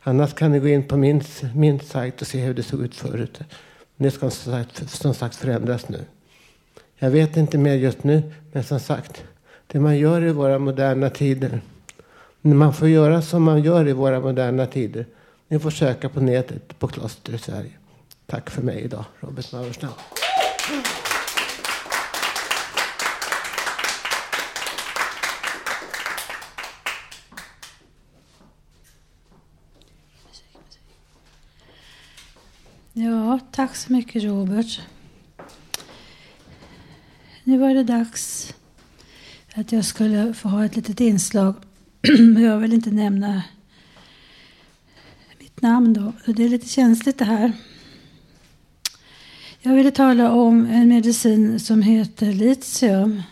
Annars kan ni gå in på min, min sajt och se hur det såg ut förut. Det ska som sagt, som sagt förändras nu. Jag vet inte mer just nu, men som sagt, det man gör i våra moderna tider. Man får göra som man gör i våra moderna tider. Ni får söka på nätet på kloster i Sverige. Tack för mig idag, Robert Mauerstam. Ja, tack så mycket Robert. Nu var det dags att jag skulle få ha ett litet inslag. Men <clears throat> jag vill inte nämna namn då. Det är lite känsligt det här. Jag ville tala om en medicin som heter litium.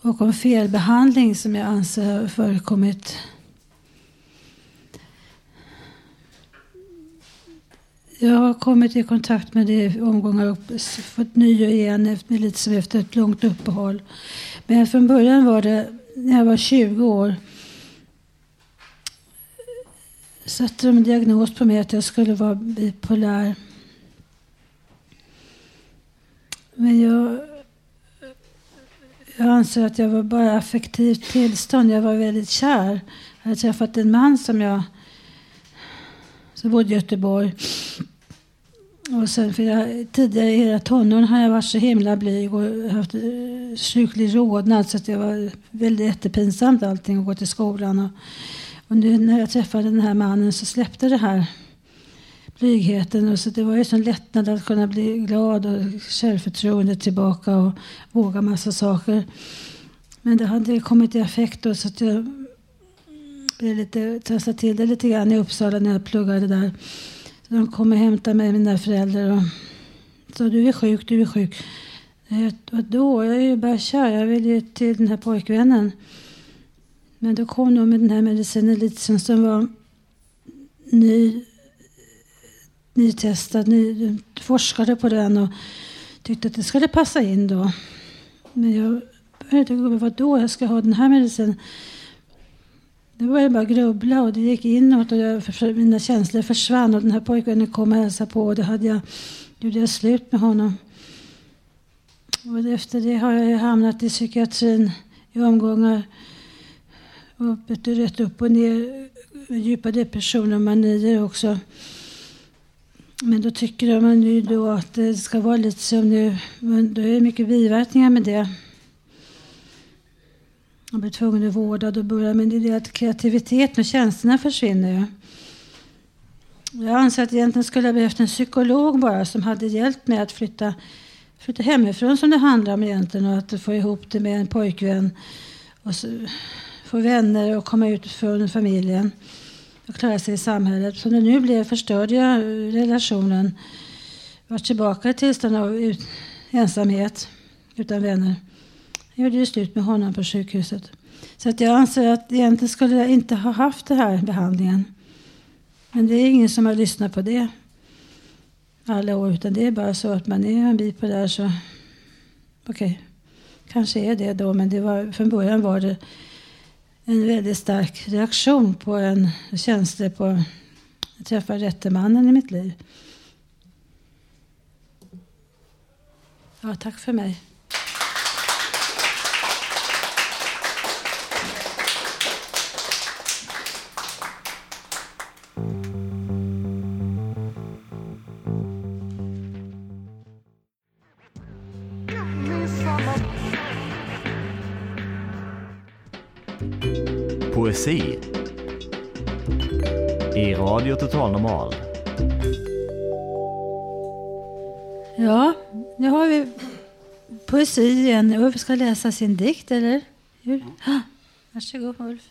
Och om felbehandling som jag anser har förekommit Jag har kommit i kontakt med det i omgångar och fått och igen med litium efter ett långt uppehåll. Men från början var det, när jag var 20 år, satte de en diagnos på mig att jag skulle vara bipolär. Men jag, jag anser att jag var bara affektivt tillstånd. Jag var väldigt kär. Jag hade träffat en man som jag som bodde i Göteborg. Och sen för jag, tidigare i hela tonåren har jag varit så himla blyg och haft eh, sjuklig rodnad så att det var väldigt jättepinsamt allting att gå till skolan. Och, och nu när jag träffade den här mannen så släppte det här blygheten. Och så det var ju sån lättnad att kunna bli glad och självförtroende tillbaka och våga massa saker. Men det hade kommit i affekt då så att jag blev lite, trassade till det lite grann i Uppsala när jag pluggade där. Så de kom och hämtade mig, mina föräldrar och sa du är sjuk, du är sjuk. Vadå? Jag är ju bara kär. Jag vill ju till den här pojkvännen. Men då kom de med den här medicinen lite som var ny, nytestad. Ny, forskade på den och tyckte att det skulle passa in då. Men jag började gå, vadå? Jag ska ha den här medicinen. Det var jag bara grubbla och det gick inåt och jag, mina känslor försvann och den här pojken kom och hälsade på och då hade jag, gjorde jag slut med honom. Och efter det har jag hamnat i psykiatrin i omgångar. Och rätt upp och ner, djupa depressioner och manier också. Men då tycker man ju då att det ska vara lite som nu, men då är det mycket biverkningar med det. Man blir tvungen att vårda. och börja. men det är det att kreativiteten och känslorna försvinner ju. Jag anser att egentligen skulle jag behövt en psykolog bara som hade hjälpt mig att flytta, flytta hemifrån som det handlar om egentligen och att få ihop det med en pojkvän och så, få vänner och komma ut från familjen och klara sig i samhället. Som det nu blev förstörde jag relationen. Var tillbaka i tillstånd av ensamhet utan vänner. Jag gjorde ju slut med honom på sjukhuset. Så att jag anser att egentligen skulle jag inte ha haft den här behandlingen. Men det är ingen som har lyssnat på det alla år. Utan det är bara så att man är en bit på där så okej, okay. kanske är det då. Men det var, från början var det en väldigt stark reaktion på en känsla på att träffa rätte mannen i mitt liv. Ja, tack för mig. Poesi i Radio Total Normal. Ja, nu har vi poesi igen. Ulf ska läsa sin dikt, eller hur? Ja. Varsågod, Ulf.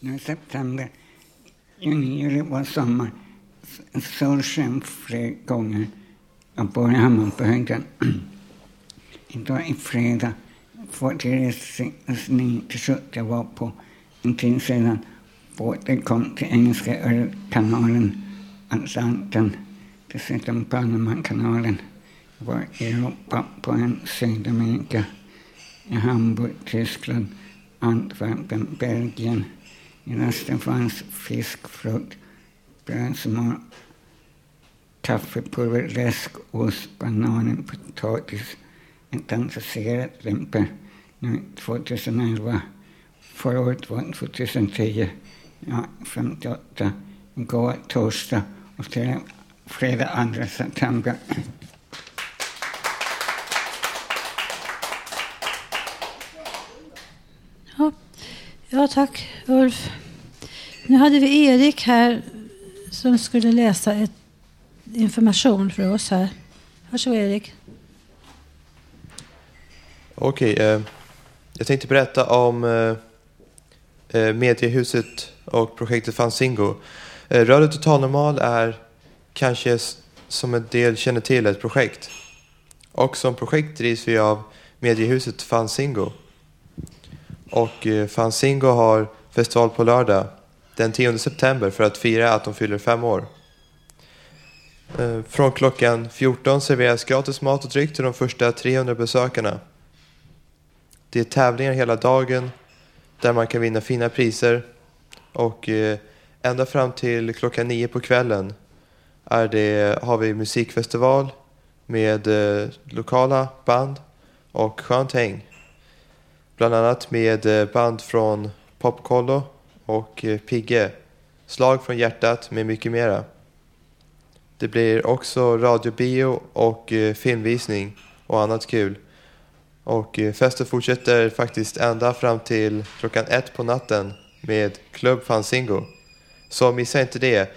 Nu är september, juni, juli var sommar. Solsken flera gånger. Jag bor hemma på höjden. <clears throat> Idag är fredag. Får till resning till Sjutte. Jag var på en tid sedan. Båten kom till Engelska kanalen, Atlanten. Alltså dessutom Panamakanalen. Jag var i Europa på en Sydamerika. I Hamburg, Tyskland, Antwerpen, Belgien. I resten fanns fisk, frukt, brödsmör, kaffepulver, läsk, ost, bananer, potatis, ett intresserat lämpel. Nu 2011. Förra året var 2010. Ja, 58. Igår torsdag och till fredag 2 september. Ja. ja, tack Ulf. Nu hade vi Erik här som skulle läsa ett information för oss här. Varsågod Erik. Okej, eh, jag tänkte berätta om eh, Eh, Mediehuset och projektet Fanzingo. Eh, Radio Totalnormal är kanske som en del känner till ett projekt. Och som projekt drivs vi av Mediehuset Fanzingo. Och eh, Fanzingo har festival på lördag den 10 september för att fira att de fyller fem år. Eh, från klockan 14 serveras gratis mat och dryck till de första 300 besökarna. Det är tävlingar hela dagen där man kan vinna fina priser. Och eh, ända fram till klockan nio på kvällen är det, har vi musikfestival med eh, lokala band och skönt häng. Bland annat med eh, band från Popkollo och eh, Pigge, Slag från hjärtat med mycket mera. Det blir också radiobio och eh, filmvisning och annat kul. Och eh, festen fortsätter faktiskt ända fram till klockan ett på natten med Club Fanzingo. Så missa inte det.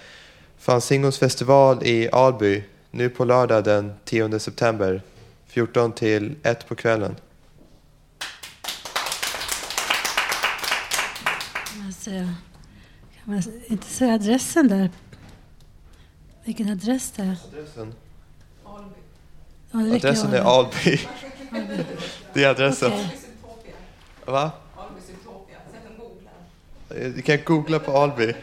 Fanzingos festival i Alby nu på lördag den 10 september 14 till 1 på kvällen. Kan man, säga, kan man inte säga adressen där? Vilken adress det är? Adressen? Ja, det räcker Adressen är Alby. Det är adressen. Okej. Va? Du kan googla på Alby.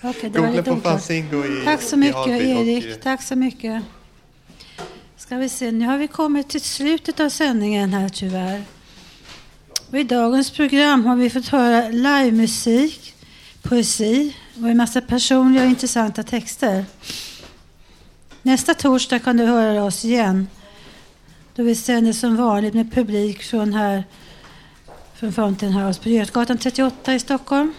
Var Googla på. Fanzingo i Tack så i mycket och, Erik. eh, Tack så mycket. Ska vi se, nu har vi kommit till slutet av sändningen här tyvärr. Och I dagens program har vi fått höra livemusik, poesi och en massa personliga och intressanta texter. Nästa torsdag kan du höra oss igen. Då vi sänder som vanligt med publik från här från Fountain House på Götgatan 38 i Stockholm.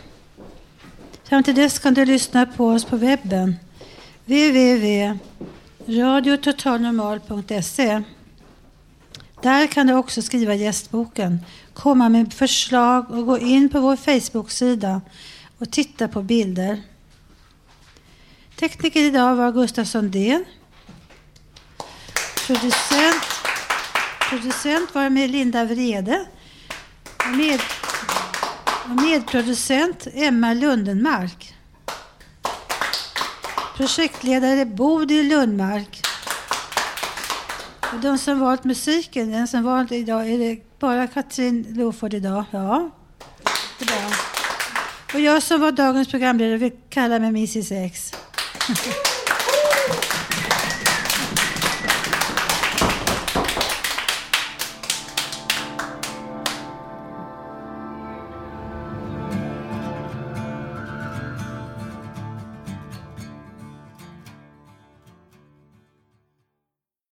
Fram till dess kan du lyssna på oss på webben. www.radiototalnormal.se Där kan du också skriva gästboken, komma med förslag och gå in på vår Facebook-sida och titta på bilder. Tekniker idag var Gustaf Sundén. Producent, producent var med Linda Vrede. Och Med, och medproducent Emma Lundenmark. Projektledare Bodil Lundmark. Och de som valt musiken, den som valt idag, är det bara Katrin Loford idag? Ja, det bra. Och jag som var dagens programledare vill kalla mig Mrs X. <laughs>